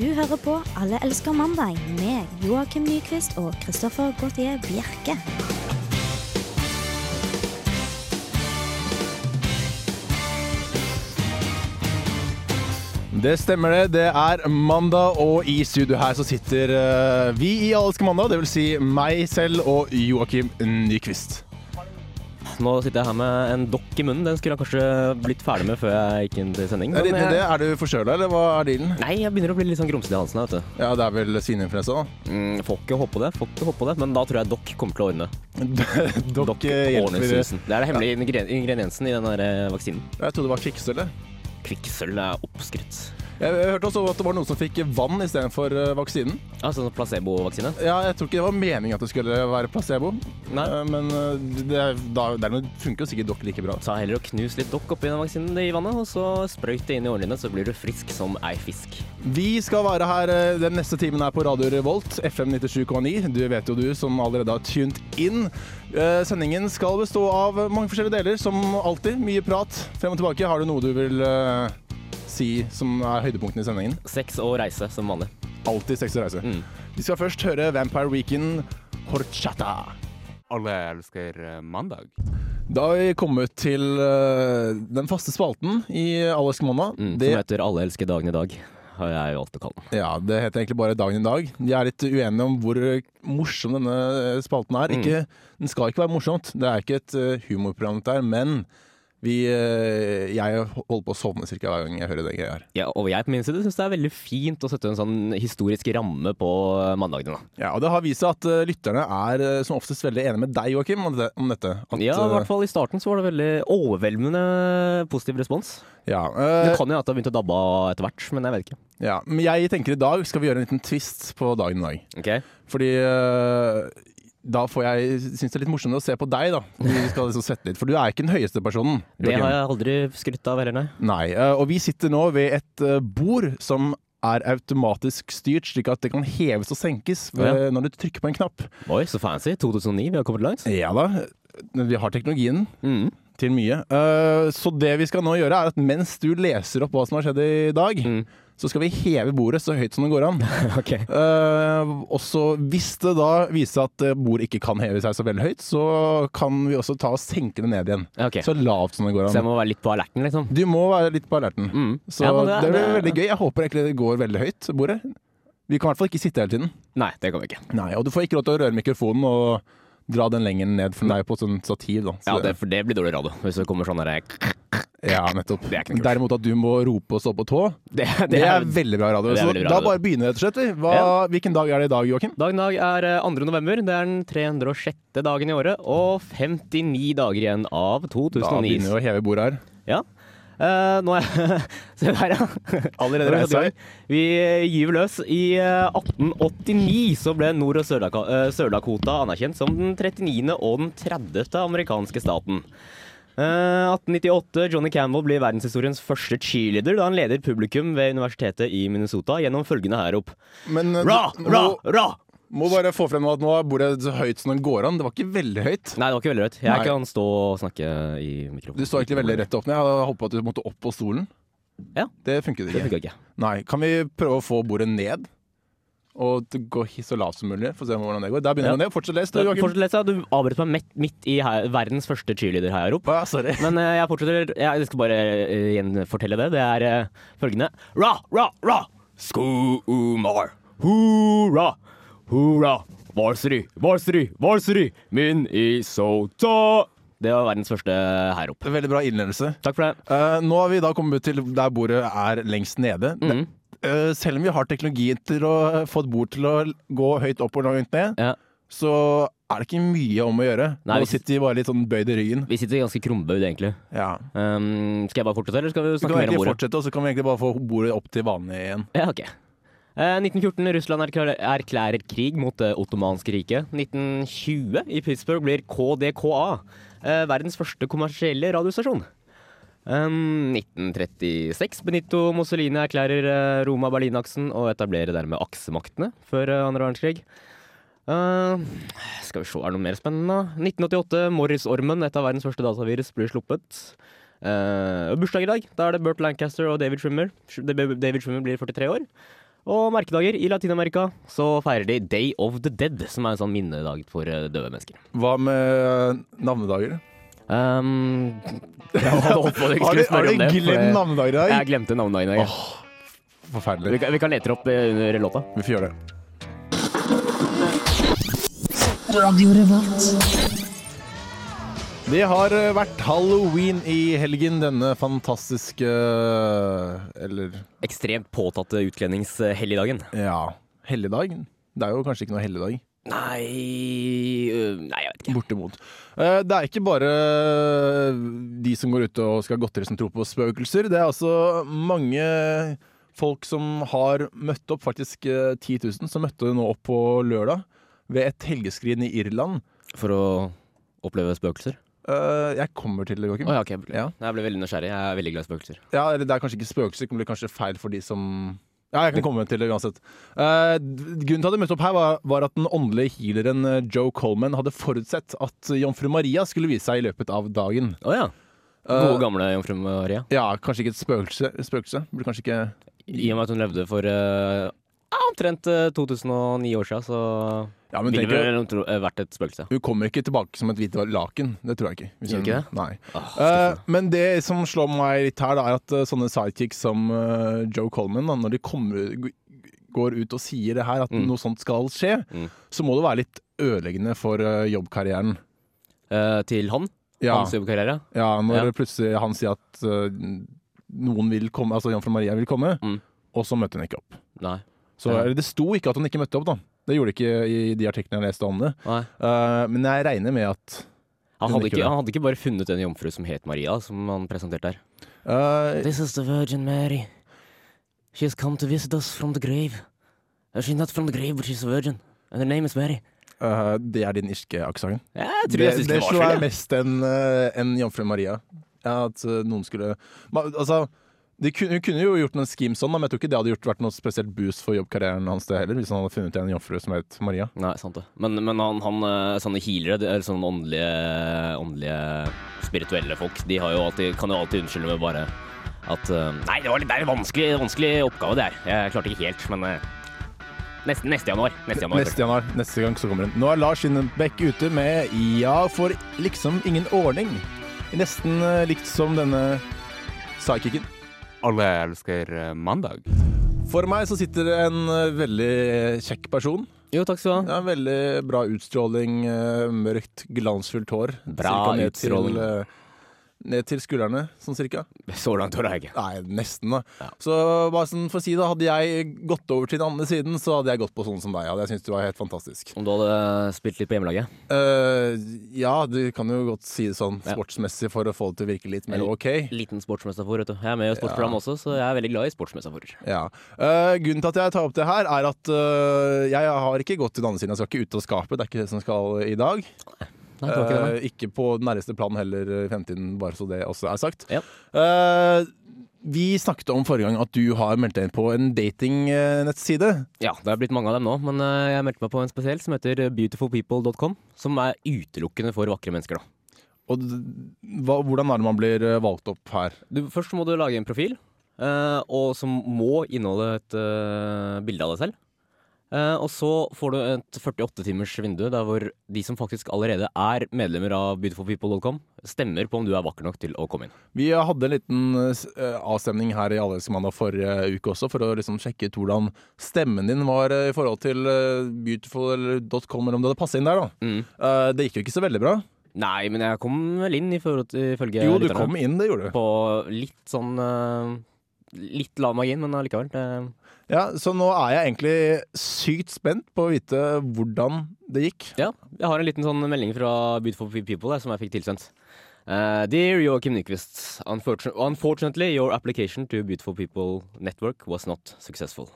Du hører på Alle elsker mandag med Joakim Nyquist og Christoffer Gautier Bjerke. Det stemmer det. Det er mandag, og i studio her så sitter eh, vi i Alle elsker mandag. Vil si meg selv og Joakim Nyquist. Nå sitter jeg her med en dokk i munnen. Den skulle jeg kanskje blitt ferdig med før jeg gikk inn til sending. Er, men det, jeg- er du forkjøla, eller hva er dealen? Nei, jeg begynner å bli litt sånn grumsete i halsen vet du. Ja, det er vel svineinfluensa, da. Mm, får ikke håpe det, får ikke håpe det, men da tror jeg dokk kommer til å ordne. Dokk ordner susen. Det er det hemmelige ja. ingrediensen i den der eh, vaksinen. Jeg trodde det var kvikksølv. jeg. Kvikksølv er oppskrytt. Jeg jeg hørte også at det var noen som fikk vann istedenfor uh, vaksinen. Altså sånn placebovaksine? Ja, jeg tror ikke det var meningen at det skulle være placebo, Nei. Eh, men eh, det, da, dermed funker jo sikkert dokk like bra. Ta heller og knus litt dokk oppi den vaksinen i vannet, og så sprøyt det inn i årene dine, så blir du frisk som ei fisk. Vi skal være her eh, den neste timen her på Radio Revolt, FM 97,9. Du vet jo du som allerede har tunet inn. Eh, Sendingen skal bestå av mange forskjellige deler, som alltid. Mye prat frem og tilbake. Har du noe du vil eh, si som er høydepunktene i sendingen? Sex og reise, som vanlig. Alltid sex og reise. Mm. Vi skal først høre Vampire Weekend Horchata. Alle elsker eh, mandag. Da har vi kommet til eh, den faste spalten i Alles mandag. Mm, Det- Som heter Alle elsker dagen i dag, har jeg valgt å kalle den. Ja, det heter egentlig bare Dagen i dag. De er litt uenige om hvor morsom denne spalten er. Mm. Ikke, den skal ikke være morsomt. Det er ikke et eh, humorprogram der, men vi, eh, jeg holder på å sovne cirka hver gang jeg hører det greia her. Ja, og jeg på min side syns det er veldig fint å sette en sånn historisk ramme på mandagene. Ja, og Det har vist seg at eh, lytterne er eh, som oftest veldig enige med deg, Joakim, om, dette. At, Ja, i eh, hvert fall i starten så var det veldig overveldende positiv respons. ja, Det eh, kan jo at det har begynt å dabbe av etter hvert, men jeg vet ikke. ja, men jeg tenker i dag skal vi gjøre en liten twist på dagen i dag. Ok? Fordi eh, da får jeg synes det er litt morsommere å se på deg, da. Vi skal liksom svette litt, For du er ikke den høyeste personen. Det har jeg aldri skrytt av heller, nei. Nei, eh, og vi sitter nå ved et eh, bord som er automatisk styrt, slik at det kan heves og senkes ved, når du trykker på en knapp. Oi, så fancy. 2009, vi har kommet langt. Ja da, vi har teknologien Mm. til mye. Eh, Så det vi skal nå gjøre, er at mens du leser opp hva som har skjedd i dag, Mm. Så skal vi heve bordet så høyt som det går an. okay. Uh, og så hvis det da viser seg at eh, bordet ikke kan heve seg så veldig høyt, så kan vi også ta og senke det ned igjen. Okay. Så lavt som det går an. Så jeg må være litt på alerten, liksom. Du må være litt på alerten. Mm. Så Ja, det, det- blir veldig gøy. Jeg håper egentlig det går veldig høyt, bordet. Vi kan i hvert fall ikke sitte hele tiden. Nei, det kan vi ikke. Nei, Og du får ikke lov til å røre mikrofonen og dra den lenger ned, for den er jo på et sånt stativ. da. Så Ja, det, for det blir dårlig radio. Hvis det kommer sånn derre ja, nettopp. Det er. Derimot at du må rope og stå på tå, det, det, er veldig bra radio. Så veldig bra da radio. bare begynner rett og slett. Hva, Ja. Hvilken dag er det i dag, Joakim? Dagen dag er eh, 2. november. Det er den 306. dagen i året, og 59 dager igjen av 2009. Da begynner vi å heve bordet her. Ja. Uh, nå er Se der, ja. Allerede reist seg. Vi eh, gyver løs. I eh, 1889 så ble Nord- og eh, Sør-Dakota anerkjent som den 39. og den 30. amerikanske staten. Eh, 1898 Johnny Campbell blir verdenshistoriens første cheerleader da han leder publikum ved universitetet i Minnesota gjennom følgende herop. Men eh, Ra, ra, ra! må bare få frem at nå er bordet så høyt som det går an. Det var ikke veldig høyt. Nei, det var ikke veldig høyt. Jeg Nei. kan stå og snakke i mikrofonen. Du står egentlig veldig rett opp ned. Jeg hadde håpet at du måtte opp på stolen. Ja. Det funket Det funket ikke. Nei, Kan vi prøve å få bordet ned? Og gå så lavt som mulig? Få se hvordan det går. Der begynner Ja. ned. Fortsett les. du, Joakim. Fortsett å ja. Du avbrøt meg midt, i verdens første cheerleader-herop. Å, ja, sorry. Men uh, jeg fortsetter. Jeg skal bare uh, gjenfortelle det. Det er uh, følgende. Ra, ra, ra! Skumar! Hurra! Hurra! Varsity, varsity, Min isota. Det var verdens første herop. Veldig bra innledelse. Takk for det. Uh, nå har vi da kommet ut til der bordet er lengst nede. Mhm. Eh, selv om vi har teknologi til å få et bord til å gå høyt opp og langt ned, Ja. så er det ikke mye om å gjøre. Nei, Nå vi- sitter vi bare litt sånn bøyd i ryggen. Vi sitter ganske krumbøyd, egentlig. Ja. Um, skal jeg bare fortsette, eller skal vi snakke vi mer om bordet? egentlig bordet? fortsette, og så kan vi egentlig bare få bordet opp til vanlig igjen. Ja, ok. Eh, 1914 Russland erklærer, erklærer krig mot det ottomanske riket. 1920 i Pittsburgh blir KDKA eh, verdens første kommersielle radiostasjon. Um, 1936 Benito Mussolini erklærer eh, Roma-Berlin-aksen og etablerer dermed aksemaktene før eh, andre verdenskrig. Uh, skal vi se, er det noe mer spennende? 1988 Morris-ormen, et av verdens første datavirus, blir sluppet. Uh, bursdag i dag. Da er det Burt Lancaster og David Trimmer. David Trimmer blir 43 år. Og merkedager i Latin-Amerika så feirer de Day of the Dead, som er en sånn minnedag for eh, døde mennesker. Hva med navnedager? Um, jeg hadde håpet på Har skulle du, spørre om det. for glemt navnedagen i dag? Jeg glemte navnedagen i dag. Vi, Forferdelig. kan, vi kan lete opp eh, under låta. Vi får gjøre det. Det har eh, vært halloween i helgen, denne fantastiske Eller Ekstremt påtatte utkledningshelligdagen. ja, helligdag. Det er jo kanskje ikke noe helligdag. Nei øh, Nei, jeg vet ikke. Bortimot. Eh, Det er ikke bare de som går ute og skal ha godteri som tror på spøkelser. Det er altså mange folk som har møtt opp, faktisk eh, 10 000, som møtte nå opp på lørdag ved et helgeskrin i Irland. For å oppleve spøkelser? Eh, Jeg kommer til det, Joakim. Å ja, ok. Ja. Jeg ble veldig nysgjerrig. Jeg er veldig glad i spøkelser. Ja, eller det er kanskje ikke spøkelser, det blir kanskje feil for de som Ja, jeg kan komme til det uansett. Uh, grunnen til at jeg møtte opp her, var, var at den åndelige healeren eh, Joe Coleman hadde forutsett at jomfru Maria skulle vise seg i løpet av dagen. Oh, ja. Gode, uh, gamle jomfru Maria. Ja, kanskje ikke et spøkelse. spøkelse. Burde kanskje ikke I og med at hun levde for eh, ja, omtrent eh, 2009 år siden, så Ja, men ville det hun eh, vært et spøkelse. Hun kommer ikke tilbake som et hvitt laken. Det tror jeg ikke. Hvis hun- ikke det? Nei. Åh, Eh, men det som slår meg litt her, da, er at uh, sånne sidekicks som uh, Joe Coleman, da, når de kommer, går ut og sier det her, at Mm. noe sånt skal skje, Mm. så må det være litt ødeleggende for eh, jobbkarrieren. Eh, til han? Ja, Hans jobbkarriere? ja når Ja. plutselig han sier at eh, noen vil komme, altså Jomfru Maria vil komme, Mm. og så møter hun ikke opp. Nei. Så Ja. Det sto ikke at han ikke møtte opp, da. Det gjorde det ikke i de artiklene jeg leste om det. Eh, men jeg regner med at Han hadde, ikke, han hadde ikke bare funnet en jomfru som het Maria, som han presenterte her. Uh, This is the Virgin Mary. She has come to visit us from the grave. Uh, She's not from the grave, but she's a virgin. And her name is Mary. Uh, det er din irske aksent. Tror Det, jeg synes det slår jeg mest enn uh, en Jomfru Maria. At noen skulle Altså, de kunne, kunne jo gjort noen schemes sånn, men jeg tror ikke det hadde gjort, vært noe spesielt boost for jobbkarrieren hans det heller, hvis han hadde funnet en jomfru som het Maria. Nei, sant det. Men, men han, han, eh, sånne healere, de er sånne åndelige, åndelige, spirituelle folk, de har jo alltid, kan jo alltid unnskylde med bare at eh, Nei, det, var litt, det er en vanskelig, vanskelig oppgave, det her. Jeg klarte ikke helt, men eh, neste, neste januar. Neste januar. Neste januar, neste gang så kommer den. Nå er Lars Innebekk ute med Ja, for liksom ingen ordning. Nesten likt som denne sidekicken. Alle elsker eh, mandag. For meg så sitter det en eh, veldig kjekk person. Jo, takk skal du ha. Ja, veldig bra utstråling, eh, mørkt, glansfullt hår. Bra utstråling. til, ned til skuldrene, sånn cirka. Så langt har jeg ikke. Nei, nesten, da. Ja. Så bare sånn for å si det, hadde jeg gått over til den andre siden, så hadde jeg gått på sånn som deg. Hadde jeg syntes du var helt fantastisk. Om du hadde spilt litt på hjemmelaget? Uh, ja, du kan jo godt si det sånn Ja. sportsmessig for å få det til å virke litt mer OK. Liten sportsmetafor, vet du. Jeg er med i sportsprogram også, så jeg er veldig glad i sportsmetaforer. Ja. Uh, grunnen til at jeg tar opp det her, er at uh, jeg har ikke gått til den andre siden. Jeg skal ikke ut av skapet, det er ikke det som skal i dag. Nei, det var ikke det, nei. Eh, ikke på nærmeste plan heller i fremtiden, bare så det også er sagt. Ja. Eh, vi snakket om forrige gang at du har meldt deg inn på en datingnettside. Ja, det er blitt mange av dem nå, men eh, jeg meldte meg på en spesiell som heter beautifulpeople.com, som er utelukkende for vakre mennesker, da. Og hva, hvordan er det man blir eh, valgt opp her? Du, først må du lage en profil, eh, og som må inneholde et eh, bilde av deg selv. Eh, og så får du et 48 timers vindu der hvor de som faktisk allerede er medlemmer av beautifulpeople.com, stemmer på om du er vakker nok til å komme inn. Vi hadde en liten eh, avstemning her i Allelske forrige uke også, for å liksom sjekke ut hvordan stemmen din var eh, i forhold til eh, beautiful.com, eller om det hadde passet inn der. da. Mm. Eh, det gikk jo ikke så veldig bra. Nei, men jeg kom vel inn ifølge Jo, du kom inn, det gjorde du. På litt sånn eh, Litt lav margin, men allikevel. det- Ja, Så nå er jeg egentlig sykt spent på å vite hvordan det gikk. Ja, jeg har en liten sånn melding fra Beautiful People der, som jeg fikk tilsendt. Uh, dear Joakim Nyquist, unfortun unfortunately your application to Beautiful People Network was not successful.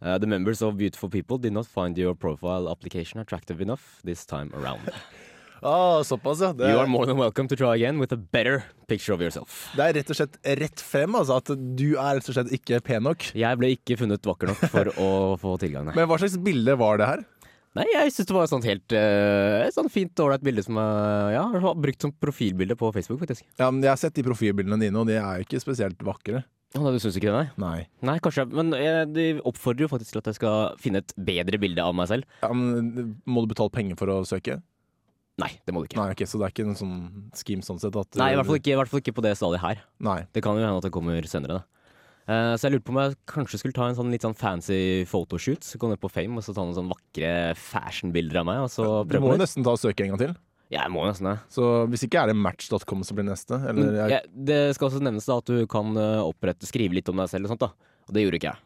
Uh, the members of Beautiful People did not find your profile application attractive enough this time around. Ah, såpass, ja. Det, You are more than welcome to try again with a better picture of yourself. det er rett og slett rett frem, altså. At du er rett og slett ikke pen nok. Jeg ble ikke funnet vakker nok for å få tilgang. Men hva slags bilde var det her? Nei jeg syns det var et sånt helt uh, Et sånt fint, ålreit bilde som jeg ja, har brukt som profilbilde på Facebook, faktisk. Ja, men Jeg har sett de profilbildene dine, og de er jo ikke spesielt vakre. Ja, nei, du syns ikke det, nei? Nei. Nei, kanskje. Men jeg, de oppfordrer jo faktisk til at jeg skal finne et bedre bilde av meg selv. Ja, men må du betale penger for å søke? Nei, det må du ikke. Nei, ok, Så det er ikke en sånn scheme sånn sett? At, Nei, i hvert fall ikke, i hvert fall ikke på det stadiet her. Nei. Det kan jo hende at det kommer senere, da. Uh, så jeg lurte på om jeg kanskje skulle ta en sånn litt sånn fancy photoshoot. Så Gå ned på Fame og så ta noen sånn vakre fashion-bilder av meg. Og så Du må jo nesten ta og søke en gang til. Ja, jeg må nesten det. Så hvis ikke er det match.com som blir neste. Eller, Mm, jeg, ja, det skal også nevnes da at du kan eh, opprette, skrive litt om deg selv og sånt, da. Og det gjorde ikke jeg.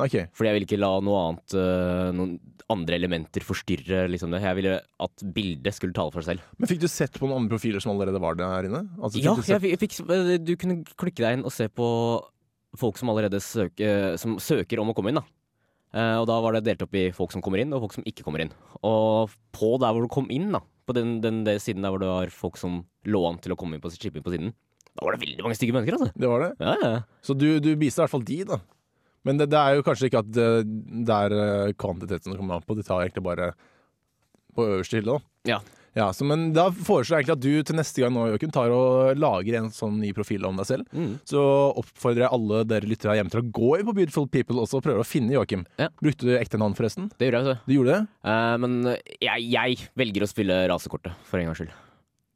Ok. Fordi jeg ville ikke la noe annet, eh, noen andre elementer forstyrre liksom det. Jeg ville at bildet skulle tale for seg selv. Men fikk du sett på noen andre profiler som allerede var der inne? Altså, Ja, du jeg fikk, fikk, du kunne klikke deg inn og se på folk som allerede søker, som søker om å komme inn. da. Eh, og da var det delt opp i folk som kommer inn, og folk som ikke kommer inn. Og på der hvor du kom inn, da, på den, den, den siden der hvor det var folk som lå an til å komme inn på shipping på siden, da var det veldig mange stygge mennesker, altså. Det var det? Ja, ja. Så du, du viser i hvert fall de, da. Men det, det er jo kanskje ikke at det, det er eh, kvantiteten som kommer an på. De tar egentlig bare på øverste hylle, da. Ja. Ja, så, men da foreslår jeg egentlig at du til neste gang nå, Jøken, tar og lager en sånn ny profil om deg selv. Mm. Så oppfordrer jeg alle dere lyttere hjemme til å gå inn på Beautiful People og prøve å finne Joakim. Ja. Brukte du ekte navn, forresten? Det gjorde jeg, Så. du. Du gjorde det? Uh, men jeg, jeg velger å spille rasekortet, for en gangs skyld.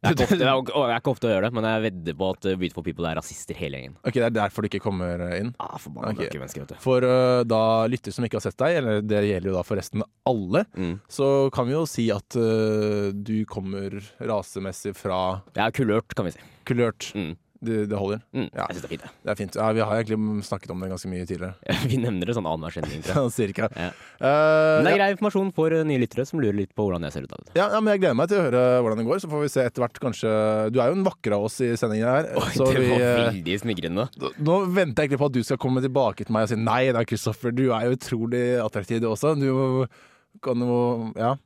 Jeg er, ikke ofte, jeg er- ikke ofte å gjøre det, men jeg vedder på at uh, Beautiful People er rasister hele gjengen. Ok, Det er derfor du ikke kommer inn? Ah, forbanna Ok. mørke mennesker, vet du. For uh, da lytter som ikke har sett deg, eller det gjelder jo da forresten alle, Mm. så kan vi jo si at uh, du kommer rasemessig fra er kulørt, kan vi si. kulørt. Mm. Det, det holder. Mm. Ja. Jeg syns det er fint. Det er fint. Ja, vi har egentlig snakket om det ganske mye tidligere. Vi nevner det sånn annenhver sending. Cirka. Ja. Uh, Men det er grei informasjon for nye lyttere som lurer litt på hvordan jeg ser ut. av det. Ja, ja, men Jeg gleder meg til å høre hvordan det går. Så får vi se etter hvert kanskje Du er jo en vakker av oss i sendingen her. Oi, så det vi, var uh, veldig smigrende. Nå venter jeg egentlig på at du skal komme tilbake til meg og si nei da, Kristoffer. Du er jo utrolig attraktiv, du også. Du kan jo Ja.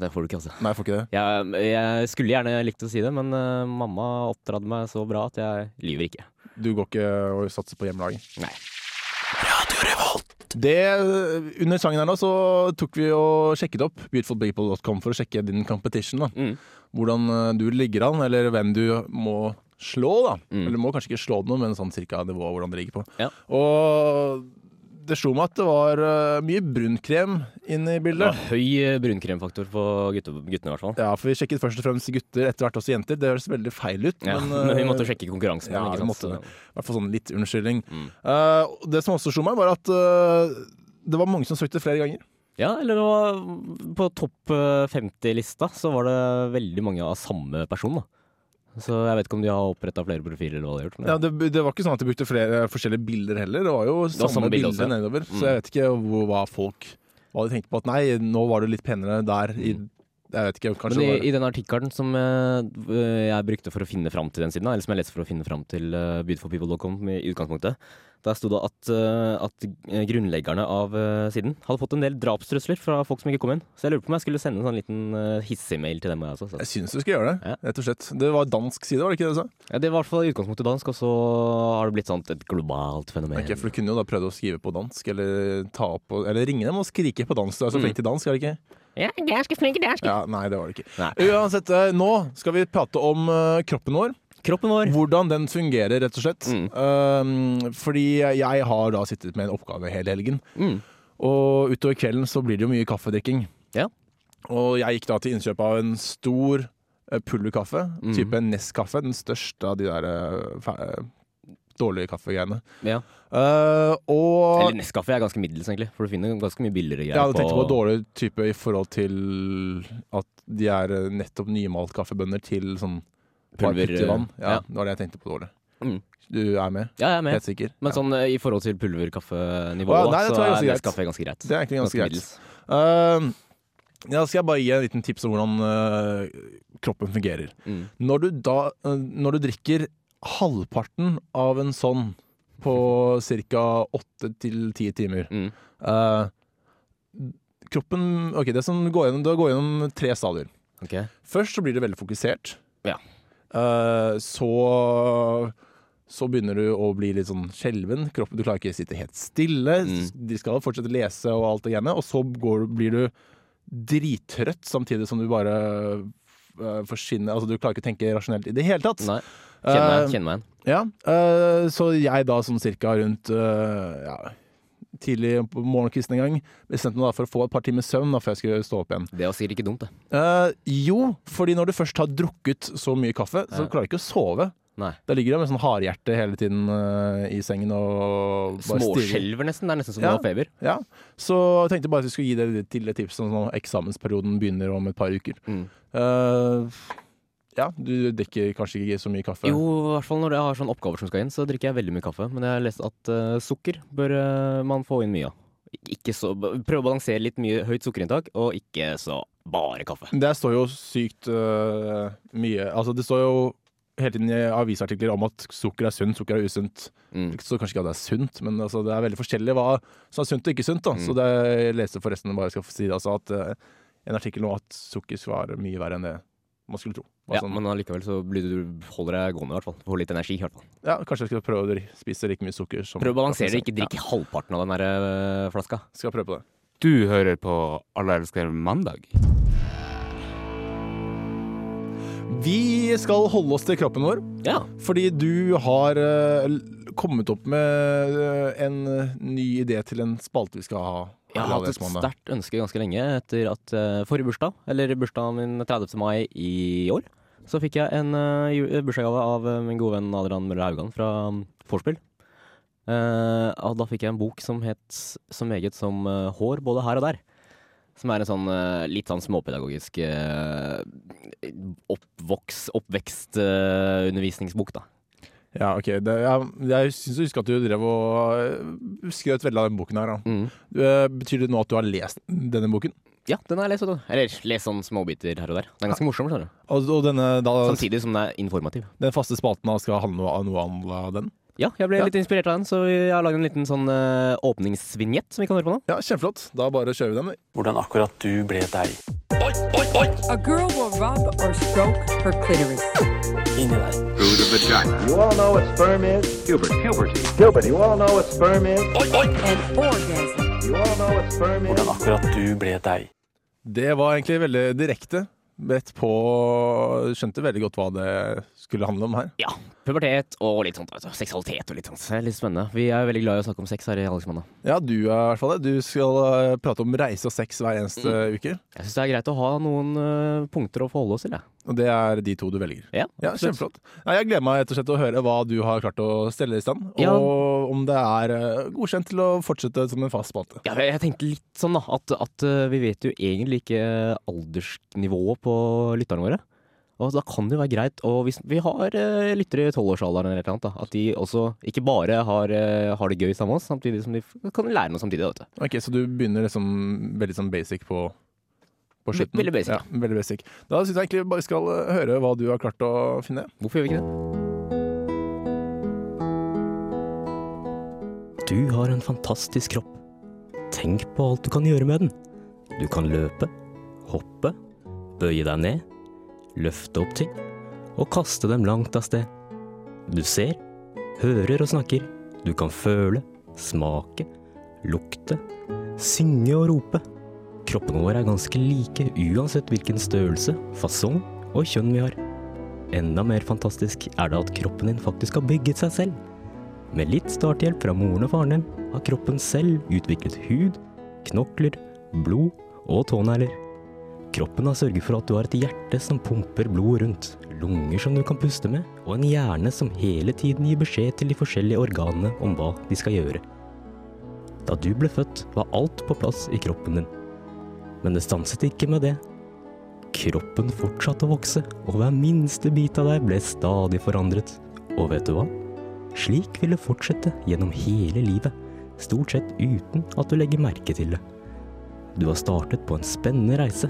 Det får du ikke, altså. Nei, jeg får ikke det. Jeg, jeg skulle gjerne likt å si det, men uh, mamma oppdradde meg så bra at jeg lyver ikke. Du går ikke og satser på hjemmelaget. Nei. Det, under sangen her nå så tok vi og sjekket opp beautifulpeople.com for å sjekke din competition. da. Mm. Hvordan eh, du ligger an, eller hvem du må slå. da. Mm. Eller du må kanskje ikke slå noe, men sånn cirka nivået hvordan det ligger på. Ja. Og det slo meg at det var eh, mye brunkrem inne i Det bildet. var høy uh, brunkremfaktor på gutte, guttene, i hvert fall. Ja, for vi sjekket først og fremst gutter, etter hvert også jenter. Det høres veldig feil ut, Ja, men, men, vi eh, måtte sjekke konkurransen. ja, ikke vi sant? måtte Så- I hvert fall sånn litt unnskyldning. Mm. Uh, det som også slo meg, var at uh, det var mange som søkte flere ganger. Ja, eller det på topp eh, 50-lista så var det veldig mange av samme person, da. Så jeg vet ikke om de har oppretta flere profiler eller hva de har gjort. Men Ja, det, det var ikke sånn at de brukte flere forskjellige bilder heller. Det var jo samme, samme bilde bilder nedover. Mm. Så jeg vet ikke hva folk Hva de tenkte på at nei, nå var du litt penere der i Jeg vet ikke, kanskje Men i, var i den artikkelen som eh, jeg brukte for å finne fram til den siden, eller som jeg leste for å finne fram til uh, beautifulpeople.com i utgangspunktet, der sto det at, eh, at eh, grunnleggerne av eh, siden hadde fått en del drapstrusler fra folk som ikke kom inn. Så jeg lurte på om jeg skulle sende en sånn liten hissig-mail til dem. jeg Også, så. Jeg syns du skal gjøre det, rett og slett. Det var dansk side, var det ikke det du sa? Ja, det var i hvert fall i utgangspunktet dansk, og så har det blitt sånn et globalt fenomen. Okay, for du kunne jo da prøvd å skrive på dansk, eller ta på, Eller ringe dem og skrike på dansk. Du er så Mm. flink til dansk, er du ikke? Ja, dansk er flink i dansk. Ja, Nei, det var det ikke. Nei. Uansett, eh, nå skal vi prate om eh, kroppen vår. Kroppen vår. Hvordan den fungerer, rett og slett. Mm. Um, fordi jeg har da sittet med en oppgave hele helgen. Mm. Og utover kvelden så blir det jo mye kaffedrikking. Ja. Og jeg gikk da til innkjøp av en stor eh, pulverkaffe, Mm. type Nest-kaffe. Den største av de der dårlige kaffegreiene. Ja. Uh, og Eller Nescafé er ganske middels, egentlig. For du finner ganske mye billigere greier. ja, jeg tenkte på dårlig type i forhold til at de er eh, nettopp nymalt kaffebønner til sånn Pulver, vann. Ja, ja. Det var det jeg tenkte på dårlig. Mm. Du er med? Ja, jeg er med. Helt sikker? Men sånn eh, i forhold til pulverkaffenivået, ja, så er ganske. Nescafé ganske greit. Det er egentlig ganske greit. middels. Uh, ja, skal jeg bare gi en liten tips om hvordan uh, kroppen fungerer. Mm. Når du, da, uh, når du drikker halvparten av en sånn på ca. åtte til ti timer Mm. uh, Kroppen Ok, det som går gjennom, det går gjennom tre stadier. Okay. Først så blir du veldig fokusert. Ja. Uh, så så begynner du å bli litt sånn skjelven. Kroppen, du klarer ikke å sitte helt stille. Mm. De skal fortsette å lese og alt det greiene. Og så går, blir du drittrøtt samtidig som du bare forsvinne Altså, du klarer ikke å tenke rasjonelt i det hele tatt. Nei. Kjenner meg, igjen. Uh. Ja, Uh, så jeg da sånn cirka rundt uh, ja, tidlig på morgenkvisten en gang bestemte meg for å få et par timer søvn da før jeg skulle stå opp igjen. Det var sikkert ikke dumt, det. Eh, jo, fordi når du først har drukket så mye kaffe, så klarer du ikke å sove. Nei. Da ligger du med sånn hardhjerte hele tiden uh, i sengen og. Småskjelver nesten. Det er nesten som Ja. du har feber. Ja, så jeg tenkte bare at vi skulle gi deg til et tips når eksamensperioden begynner om et par uker. Mm. Uh, ja, du drikker kanskje ikke så mye kaffe? Jo, i hvert fall når jeg har sånne oppgaver som skal inn, så drikker jeg veldig mye kaffe. Men jeg har lest at uh, sukker bør uh, man få inn mye av. Ikke så, prøve å balansere litt mye høyt sukkerinntak, og ikke så bare kaffe. Det står jo sykt uh, mye Altså, det står jo hele tiden i avisartikler om at sukker er sunt, sukker er usunt. Mm. Så kanskje ikke at det er sunt, men altså, det er veldig forskjellig hva som er sunt og ikke sunt. Da. Mm. Så det, jeg leste forresten bare skal si altså, at uh, en artikkel nå at sukker være mye verre enn det man skulle tro. Ja, sånn, men allikevel så blir du, holder deg gående, i hvert fall. Får litt energi, i hvert fall. ja, kanskje jeg skal prøve å spise like mye sukker som Prøv å balansere det, ikke drikk halvparten av den der eh, flaska. Skal prøve på det. Du hører på Alle elsker mandag. Vi skal holde oss til kroppen vår. Ja. Fordi du har eh, kommet opp med eh, en eh, ny idé til en spalte vi skal ha. Jeg har hatt et sterkt ønske ganske lenge etter at forrige bursdag, eller bursdagen min 30. mai i år, så fikk jeg en uh, bursdagsgave av min gode venn Adrian Møller Haugan fra Forspill. Vorspiel. Eh, og da fikk jeg en bok som het så meget som Hår både her og der. Som er en sånn eh, litt sånn småpedagogisk uh, oppvoks, oppvekstundervisningsbok, da. Ja, ok. Det, jeg jeg syns jeg husker at du drev og eh, skrøt veldig av den boken her. Da. Mm. Eh, Betyr det nå at du har lest denne boken? Ja, den har jeg lest. Eller lest sånn småbiter her og der. Den er ganske morsom, skjønner du. Og, og denne, da, Samtidig som den er informativ. den faste spalten skal handle om noe annet av den? Ja, jeg ble Ja. litt inspirert av den, så jeg har lagd en liten sånn uh, åpningsvinjett som vi kan høre på nå. Ja, Kjempeflott. Da bare kjører vi den. Hvordan akkurat du ble deg. A girl will rub or stroke her clitoris. Inni der. You all know what sperm is? Hubert. Puberty. Puberty. You all know what sperm is? An orgasm. You all know what sperm is? Hvordan akkurat du ble deg. Det var egentlig veldig direkte. Bedt på Skjønte veldig godt hva det skulle handle om her. Ja, pubertet og litt sånt, altså, seksualitet og litt sånt. Det er litt spennende. Vi er veldig glad i å snakke om sex her i Aleksmanna. Ja, du er i hvert fall det. Du skal eh, prate om reise og sex hver eneste uke. Jeg syns det er greit å ha noen uh, punkter å forholde oss til, jeg. Og det er de to du velger. Ja, Ja, Kjempeflott. Nei, jeg gleder meg rett og slett å høre hva du har klart å stelle i stand. Ja. Og om det er eh, godkjent til å fortsette som en fast spalte. Ja, jeg tenkte litt sånn da, at, at vi vet jo egentlig ikke aldersnivået på lytterne våre. Og da kan det jo være greit, og hvis vi har uh, lyttere i tolvårsalderen eller noe, da, at de også ikke bare har, eh, har det gøy sammen med oss, samtidig som de kan lære noe samtidig. Vet du. Ok, Så du begynner liksom veldig sånn basic på, på slutten? veldig basic, Ja, veldig basic. Da syns jeg egentlig bare skal eh, høre hva du har klart å finne. Hvorfor gjør vi ikke det? Du har en fantastisk kropp. Tenk på alt du kan gjøre med den. Du kan løpe, hoppe, bøye deg ned, løfte opp ting og kaste dem langt av sted. Du ser, hører og snakker. Du kan føle, smake, lukte, synge og rope. Kroppene våre er ganske like uansett hvilken størrelse, fasong og kjønn vi har. Enda mer fantastisk er det at kroppen din faktisk har bygget seg selv. Med litt starthjelp fra moren og faren din har kroppen selv utviklet hud, knokler, blod og tånegler. Kroppen har sørget for at du har et hjerte som pumper blod rundt, lunger som du kan puste med, og en hjerne som hele tiden gir beskjed til de forskjellige organene om hva de skal gjøre. Da du ble født, var alt på plass i kroppen din. Men det stanset ikke med det. Kroppen fortsatte å vokse, og hver minste bit av deg ble stadig forandret. Og vet du hva? Slik vil det fortsette gjennom hele livet, stort sett uten at du legger merke til det. Du har startet på en spennende reise.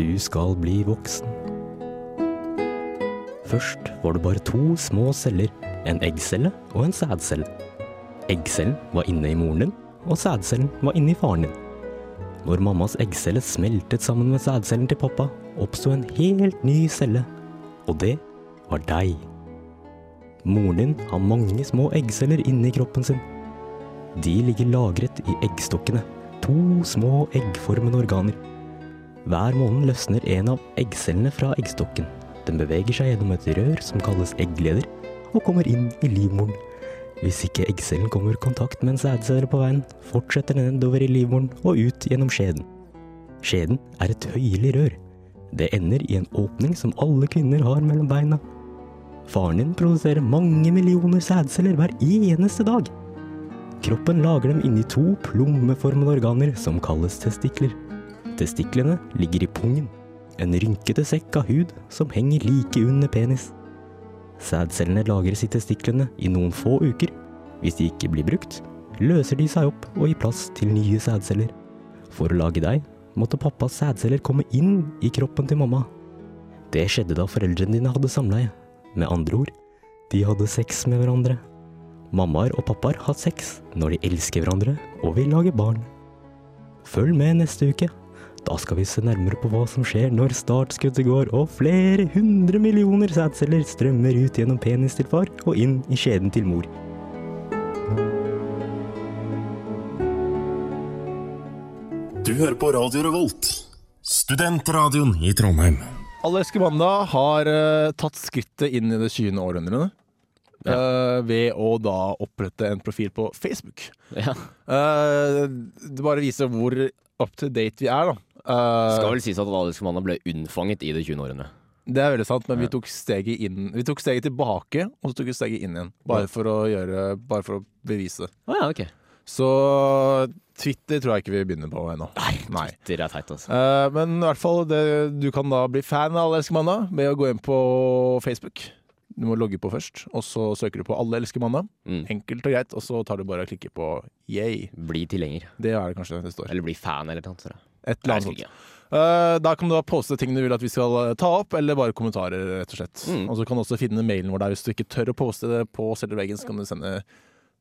Du skal bli voksen. Først var det bare to små celler, en eggcelle og en sædcelle. Eggcellen var inne i moren din, og sædcellen var inne i faren din. Når mammas eggcelle smeltet sammen med sædcellen til pappa, oppsto en helt ny celle, og det var deg. Moren din har mange små eggceller inni kroppen sin. De ligger lagret i eggstokkene, to små eggformende organer. Hver måned løsner en av eggcellene fra eggstokken. Den beveger seg gjennom et rør som kalles eggleder, og kommer inn i livmoren. Hvis ikke eggcellen kommer i kontakt med en sædcelle på veien, fortsetter den nedover i livmoren og ut gjennom skjeden. Skjeden er et høyelig rør. Det ender i en åpning som alle kvinner har mellom beina. Faren din produserer mange millioner sædceller hver eneste dag. Kroppen lager dem inni to plommeformede organer som kalles testikler. Testiklene ligger i pungen, en rynkete sekk av hud som henger like under penis. Sædcellene lagres i testiklene i noen få uker. Hvis de ikke blir brukt, løser de seg opp og gir plass til nye sædceller. For å lage deg måtte pappas sædceller komme inn i kroppen til mamma. Det skjedde da foreldrene dine hadde samleie. Med andre ord, de hadde sex med hverandre. Mammaer og pappaer har sex når de elsker hverandre og vil lage barn. Følg med neste uke. Da skal vi se nærmere på hva som skjer når startskuddet går og flere hundre millioner sædceller strømmer ut gjennom penis til far og inn i skjeden til mor. Du hører på Radio Revolt, studentradioen i Trondheim. Allerske Mandag har uh, tatt skrittet inn i det 20. århundret. eh, ved å da opprette en profil på Facebook. Ja. Uh, det bare viser hvor up to date vi er, da. Eh, Skal vel sies at Mandag ble unnfanget i det 20. århundret. Det er veldig sant, men vi tok steget inn Vi tok steget tilbake, og så tok vi steget inn igjen. Bare for å gjøre Bare for å bevise. Å ja, okay. Så Twitter tror jeg ikke vi begynner på ennå. Nei. Twitter er teit, altså. Uh, men i hvert fall, det, du kan da bli fan av Alle elsker mandag med å gå inn på Facebook. Du må logge på først, og så søker du på Alle elsker mandag. Mm. Enkelt og greit, og så tar du bare og klikker på yay. Bli tilhenger. Det er det kanskje det står. Eller bli fan eller noe sånt. Et eller annet sånt. husker. Eh, da kan du da poste ting du vil at vi skal eh, ta opp, eller bare kommentarer, rett og slett. Mm. Og så kan du også finne mailen vår der. Hvis du ikke tør å poste det på selve veggen, så kan du sende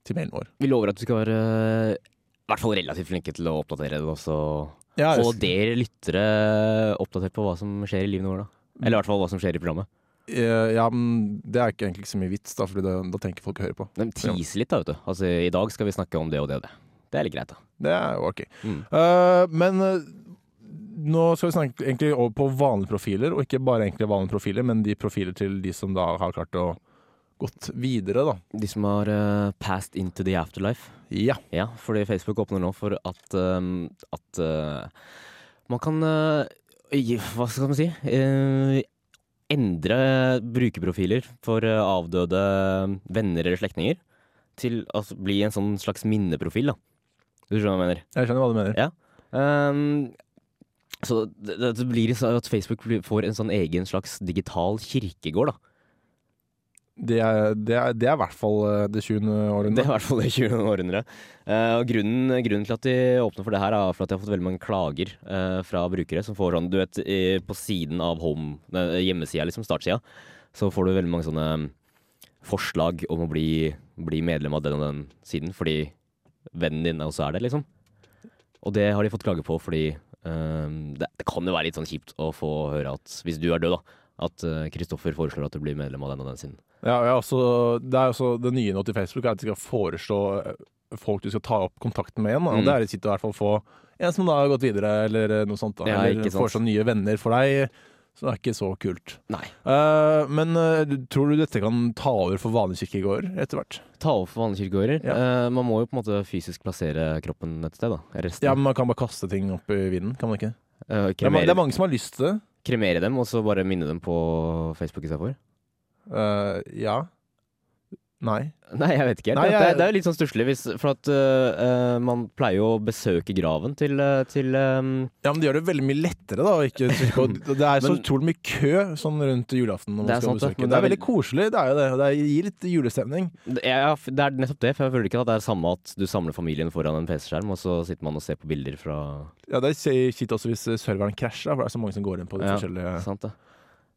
til mailen vår. Vi lover at vi skal være eh, i hvert fall relativt flinke til å oppdatere det, og så Ja, holde dere lyttere oppdatert på hva som skjer i livene våre. da. Eller i hvert fall hva som skjer i programmet. Uh, ja, men det er ikke egentlig ikke så mye vits, da, det, da tenker folk å høre på. De teaser litt, da, vet du. Altså, I dag skal vi snakke om det og det og det. Det er litt greit, da. Det er jo ok. Mm. Uh, men eh, nå skal vi snakke egentlig over på vanlige profiler, og ikke bare egentlig vanlige profiler, men de profiler til de som da har klart å gått videre, da. De som har uh, passed into the afterlife. Ja. Ja, fordi Facebook åpner nå for at, um, at uh, man kan uh, Hva skal man si? Endre brukerprofiler for avdøde venner eller slektninger til å altså, bli en sånn slags minneprofil, da. Du skjønner hva jeg mener? Jeg skjønner hva du mener. Ja. Um, så det, det- blir så at Facebook får en sånn egen slags digital kirkegård, da. Det, er, det, er, det er i hvert fall eh, det 20. Det er i hvert fall det 20. århundret. Uh, og grunnen, grunnen til at de åpner for det her, er for at de har fått veldig mange klager uh, fra brukere som får sånn, du vet, i, på siden av home, hjemmesida, liksom startsida, så får du veldig mange sånne forslag om å bli, bli medlem av den og den siden, fordi vennen din også er det, liksom. Og det har de fått klage på fordi um, det, det kan jo være litt sånn kjipt å få høre at, hvis du er død, da, at eh, Kristoffer foreslår at du blir medlem av den og den siden. Ja, ja, altså, det er også det nye nå til Facebook er at de skal foreslå eh, folk du skal ta opp kontakten med igjen. Da. Mm. det er litt kjipt å i hvert fall få en som da har gått videre, eller eh, noe sånt. Da. Ja, eller foreslå nye venner for deg. Så det er ikke så kult. Nei. Uh, men uh, tror du dette kan ta over for vanlige kirkegårder etter hvert? Ta over for vanlige kirkegårder. Ja. Uh, man må jo på en måte fysisk plassere kroppen et sted, da. Resten. Ja, men Man kan bare kaste ting opp i vinden, kan man ikke? Det er, det er mange som har lyst til det. kremere dem, og så bare minne dem på Facebook istedenfor. Uh, ja. Nei. Nei, jeg vet ikke helt. Nei, Det, jeg- er, det er jo litt sånn stusslig, for at eh, man pleier jo å besøke graven til, eh, til um... Ja, men det gjør det veldig mye lettere, da. Ikke, det er så Men- utrolig mye kø sånn rundt julaften når man skal sant, besøke. Det det er veldig koselig, det er jo det. Det gir litt julestemning. er, det er nettopp det, for jeg føler ikke at det er samme at du samler familien foran en PC-skjerm, og så sitter man og ser på bilder fra Ja, Det er kjipt også hvis serveren krasjer, for det er så mange som går inn på de Ja, forskjellige Sant det.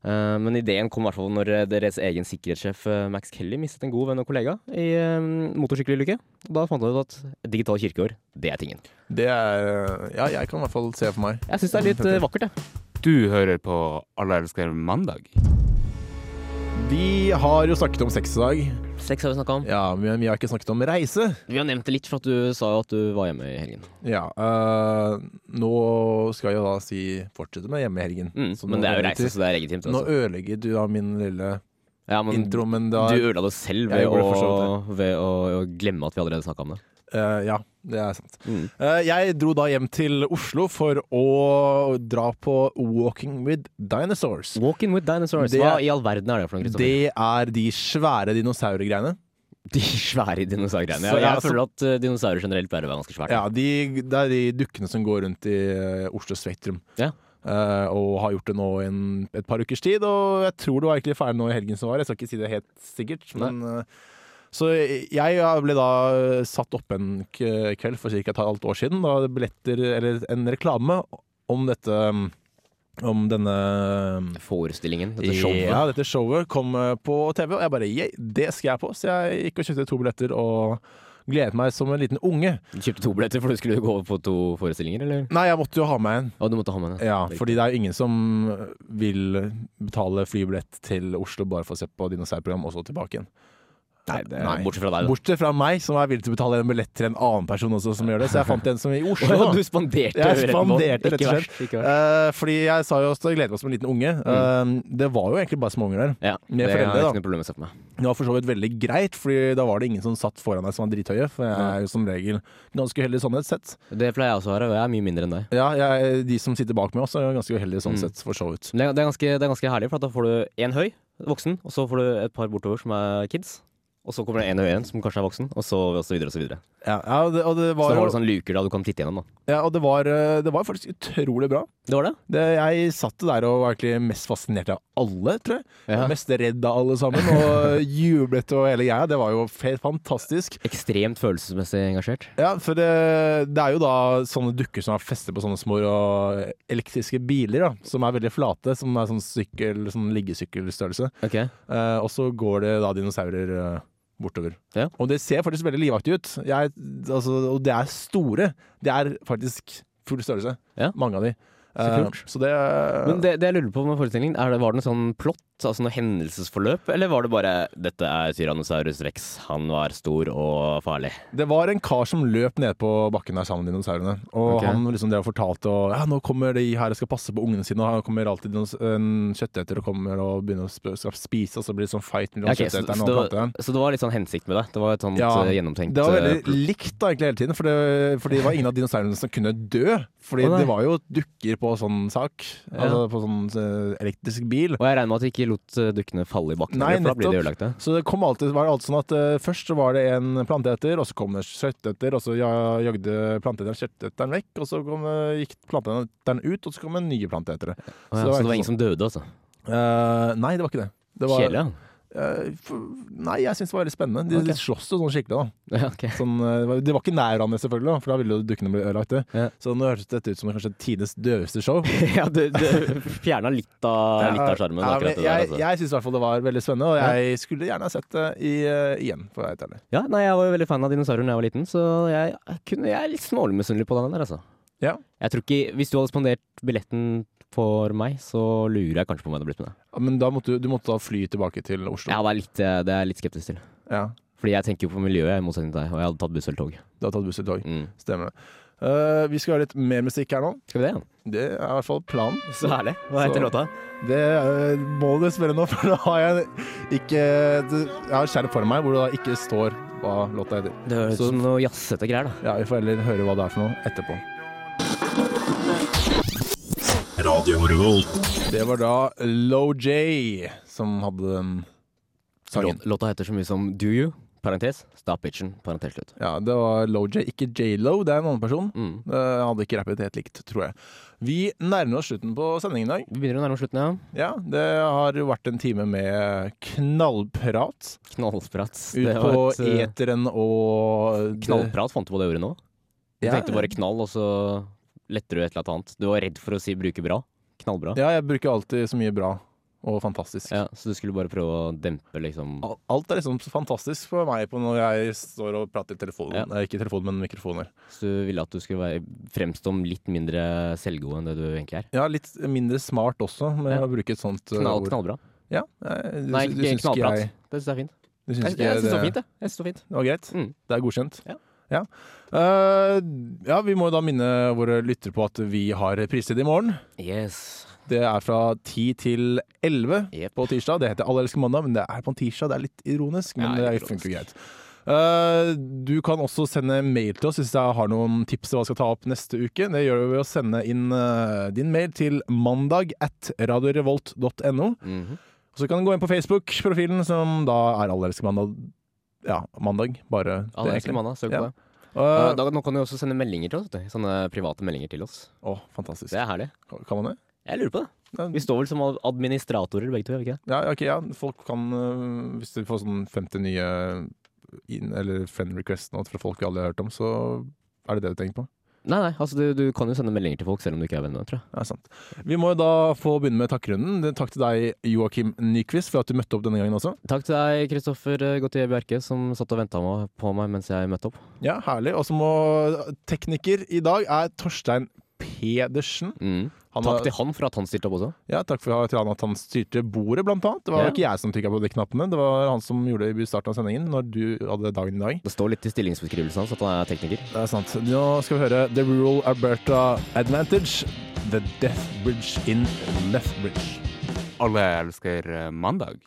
Eh, men ideen kom i hvert fall når eh, deres egen sikkerhetssjef eh, Max Kelly mistet en god venn og kollega i uh, motorsykkelulykke. Da fant han ut at digital kirkeår, det er tingen. Det er Ja, jeg kan i hvert fall se for meg. Jeg syns det er litt vakkert, jeg. Du hører på Alle elsker mandag. Vi har jo snakket om sex i dag. Sex har vi snakka om. Ja, men vi har ikke snakket om reise. Vi har nevnt det litt, for at du sa jo at du var hjemme i helgen. Ja, øh, nå skal jeg jo da si fortsette med hjemme i helgen. Mm, men det er jo reise, så det er legitimt. Nå Altså. ødelegger du da min lille Ja, men intro, men da du ødela det selv ved, å, ved å, å glemme at vi allerede snakka om det. Eh, ja, det er sant. Mm. Uh, jeg dro da hjem til Oslo for å dra på Walking with Dinosaurs. Walking with dinosaurs. Det Hva er- i all verden er det for noe? Kristoffer? Det er de svære dinosaurgreiene. De svære dinosaurgreiene. Ja, jeg føler at eh, dinosaurer generelt bare være ganske svære. Ja, de, det er de dukkene som går rundt i Oslo Spektrum. Ja. Uh, og har gjort det nå i et par ukers tid. Og jeg tror det var egentlig ferdig nå i helgen som var. Jeg skal ikke si det helt sikkert. Men, eh, så jeg ble da satt opp en kveld for ca. et halvt år siden. Da billetter, eller en reklame om dette um, om denne Forestillingen, dette showet. Ja, dette showet kom eh, på TV, og jeg bare yeah, det skal jeg på. Så jeg gikk og kjøpte to billetter og gledet meg som en liten unge. Du kjøpte to billetter for du skulle gå på to forestillinger, eller? Nei, jeg måtte jo ha med en. Å, du måtte ha med en. Ja, fordi det er jo ingen som vil betale flybillett til Oslo bare for å se på dinosaurprogram, og så tilbake igjen. Nei, det nei, bortsett fra deg, da. Bortsett fra meg, som er villig til å betale en billett til en annen person også som gjør det. Så jeg fant en som i Oslo. ja, du spanderte Jeg spanderte, rett og Ikke slett. verst, ikke verst. Eh, fordi jeg sa jo også at jeg gledet meg som en liten unge. Uh, det var jo egentlig bare småunger der. Ja, Med det foreldre, jeg da. ikke noe med meg. Det var for så vidt veldig greit, Fordi da var det ingen som satt foran deg som var drithøye. For jeg er jo som regel ganske uheldig sånn sett. Det pleier jeg også å være, og jeg er mye mindre enn deg. Ja, jeg, de som sitter bak meg også, er ganske uheldige sånn Mm. sett, for så vidt. Det er, det, er ganske, det er ganske herlig, for da får du én høy, voksen, og så får du et par bortover som er kids. Og så kommer det en og en som kanskje er voksen, og så, og så videre og så videre. Ja, ja det, og det Så var jo har du sånn luker da du kan titte gjennom, da. ja, og det var, eh, det var faktisk utrolig bra. Det var det? Det, jeg satt der og var egentlig mest fascinert av alle, tror jeg. Ja. Mest redd av alle sammen. Og jublet og hele greia. Det var jo helt fantastisk. Ekstremt følelsesmessig engasjert. Ja, for det, det er jo da sånne dukker som er festet på sånne små og elektriske biler, da, som er veldig flate. Som er sånn sykkel, sånn liggesykkelstørrelse. Okay. Eh, og så går det da dinosaurer eh, bortover. Ja. Og det ser faktisk veldig livaktig ut. Jeg, altså, og det er store. Det er faktisk full størrelse. Ja. Mange av de. Så Eh, så det Men det, det jeg lurer på med forestillingen, det, var det noe sånn plott, altså noe hendelsesforløp, eller var det bare 'dette er Tyrannosaurus rex, han var stor og farlig'? Det var en kar som løp ned på bakken der sammen med dinosaurene. Og okay. han liksom det og fortalte og, ja, nå kommer de her og skal passe på ungene sine, og han kommer alltid en kjøtteter og kommer og begynner å spise, og så blir det sånn fight mellom okay, ok, kjøtteteren og planteren. så det var litt sånn hensikt med det? Det var et sånt Ja, eh, gjennomtenkt Det var eh, veldig likt da egentlig hele tiden, for det, fordi det var ingen av dinosaurene som kunne dø. Fordi oh, det var jo dukker på sånn sak, Ja. altså på sånn eh, elektrisk bil. Og jeg regner med at de ikke lot eh, dukkene falle i bakken, Nei, for da blir de ødelagte. Så det kom alltid, var det alltid sånn at uh, først så var det en planteeter, og så kom det kjøtteter, og så jagde planteeteren kjøtteteren vekk, og så kom, uh, gikk planteeteren ut, og så kom det nye planteetere. Ja, så det var ingen som døde, altså? Uh, nei, det var ikke det. det var, ja. Eh, nei, jeg syns det var veldig spennende. De, okay. de slåss jo sånn skikkelig, da. ja okay. Sånn, de det var- ikke nær hverandre, selvfølgelig, for da ville jo dukkene bli ødelagt. Ja. Så nå hørtes dette ut som kanskje tidenes døveste show. ja, du, du fjerna litt av sjarmen, Ja, akkurat der. jeg Altså. jeg syns i hvert fall det var veldig spennende, og jeg skulle gjerne ha sett det i, uh, igjen. For ærlig. Ja, nei, jeg var jo veldig fan av dinosaurer da jeg var liten, så jeg, jeg, kunne, jeg er litt smålig på den der, altså. Ja. Jeg tror ikke, Hvis du hadde spandert billetten for meg, så lurer jeg kanskje på om jeg hadde blitt med. Ja, Men da måtte du, du måtte da fly tilbake til Oslo. Ja, det er, litt, eh, det er jeg litt skeptisk til. Ja. Fordi jeg tenker jo på miljøet, i motsetning til deg, og jeg hadde tatt buss eller tog. Du har tatt buss eller tog. Mm. Stemmer. uh, vi skal høre litt mer musikk her nå. Skal vi det? Det er i hvert fall planen. Så herlig. Hva heter Så- låta? Det uh, må du spørre nå, for da har jeg ikke Jeg har skjerm foran meg hvor det da ikke står hva låta heter. Det høres ut som noe jazzete greier, da. Ja, Vi får heller høre hva det er for noe etterpå. Radio Revolt. Det var da Low J som hadde den sangen. Låt, låta heter så mye som Do You? Parentes. Stop bitchen. Parentes slutt. Ja, det var Low J, ikke J-Lo. Det er en annen person. Mm. Det hadde ikke rappet helt likt, tror jeg. Vi nærmer oss slutten på sendingen i dag. Vi begynner å nærme oss slutten, ja. Ja, Det har jo vært en time med knallprat. Knallprat. Ut Det på et, eh, eteren og Knallprat, fant du på det ordet nå? Du Ja, tenkte bare knall, og så letter du et eller annet. Du var redd for å si bruke bra. Knallbra. Ja, jeg bruker alltid så mye bra og fantastisk. Ja, så du skulle bare prøve å dempe liksom Alt er liksom så fantastisk for meg på når jeg står og prater i telefonen. Ja. Nei, ikke i telefonen, men mikrofoner. Så du ville at du skulle være, fremstå om litt mindre selvgod enn det du egentlig er? Ja, litt mindre smart også, med Ja. å bruke et sånt uh, Knall, ord. knallbra. Ja, jeg- du, Nei, du syns ikke knallprat. jeg Det syns jeg fint. Du syns Jeg, jeg syns det var fint, det. jeg synes det var greit? Mm. Det er godkjent? Ja. Ja. Uh, ja, vi må da minne våre lyttere på at vi har pristid i morgen. Yes. Det er fra 10 til 11 Yep. på tirsdag. Det heter Alle elsker mandag, men det er på en tirsdag. Det er litt ironisk, men Ja, det funker greit. Uh, du kan også sende mail til oss hvis jeg har noen tips til hva jeg skal ta opp neste uke. Det gjør du ved å sende inn uh, din mail til mandag at radiorevolt.no. Mhm. Så kan du gå inn på Facebook-profilen, som da er Alle elsker mandag. Ja, mandag. Bare egentlig. mandag. Søk på det. Eh, Uh, da, nå kan du også sende meldinger til oss. vet du. Sånne private meldinger til oss. Å, fantastisk. Det er herlig. Kan man det? Jeg lurer på det. Vi står vel som administratorer begge to, gjør vi ikke det? Ja, ok, ja. Folk kan øh, Hvis du får sånn 50 nye in, eller friend requests nå fra folk vi aldri har hørt om, så er det det du tenker på? Nei, nei, altså du, du kan jo sende meldinger til folk selv om du ikke er venn med dem, tror jeg. Ja, sant. Vi må jo da få begynne med takkrunden. Takk til deg, Joakim Nyquist, for at du møtte opp denne gangen også. Takk til deg, Kristoffer Gautier Bjerke, som satt og venta på meg mens jeg møtte opp. Ja, herlig. Og så må Tekniker i dag er Torstein Pedersen. Mm. Han Takk til han for at han stilte opp også. Ja, takk for at han styrte bordet, blant annet. Det var Ja. ikke jeg som trykka på de knappene, det var han som gjorde det i starten av sendingen, når du hadde dagen i dag. Det står litt i stillingsbeskrivelsen hans at han er tekniker. Det er sant. Nå skal vi høre The Rural Alberta Advantage, The Death Bridge in Lethbridge. Alle elsker eh, mandag.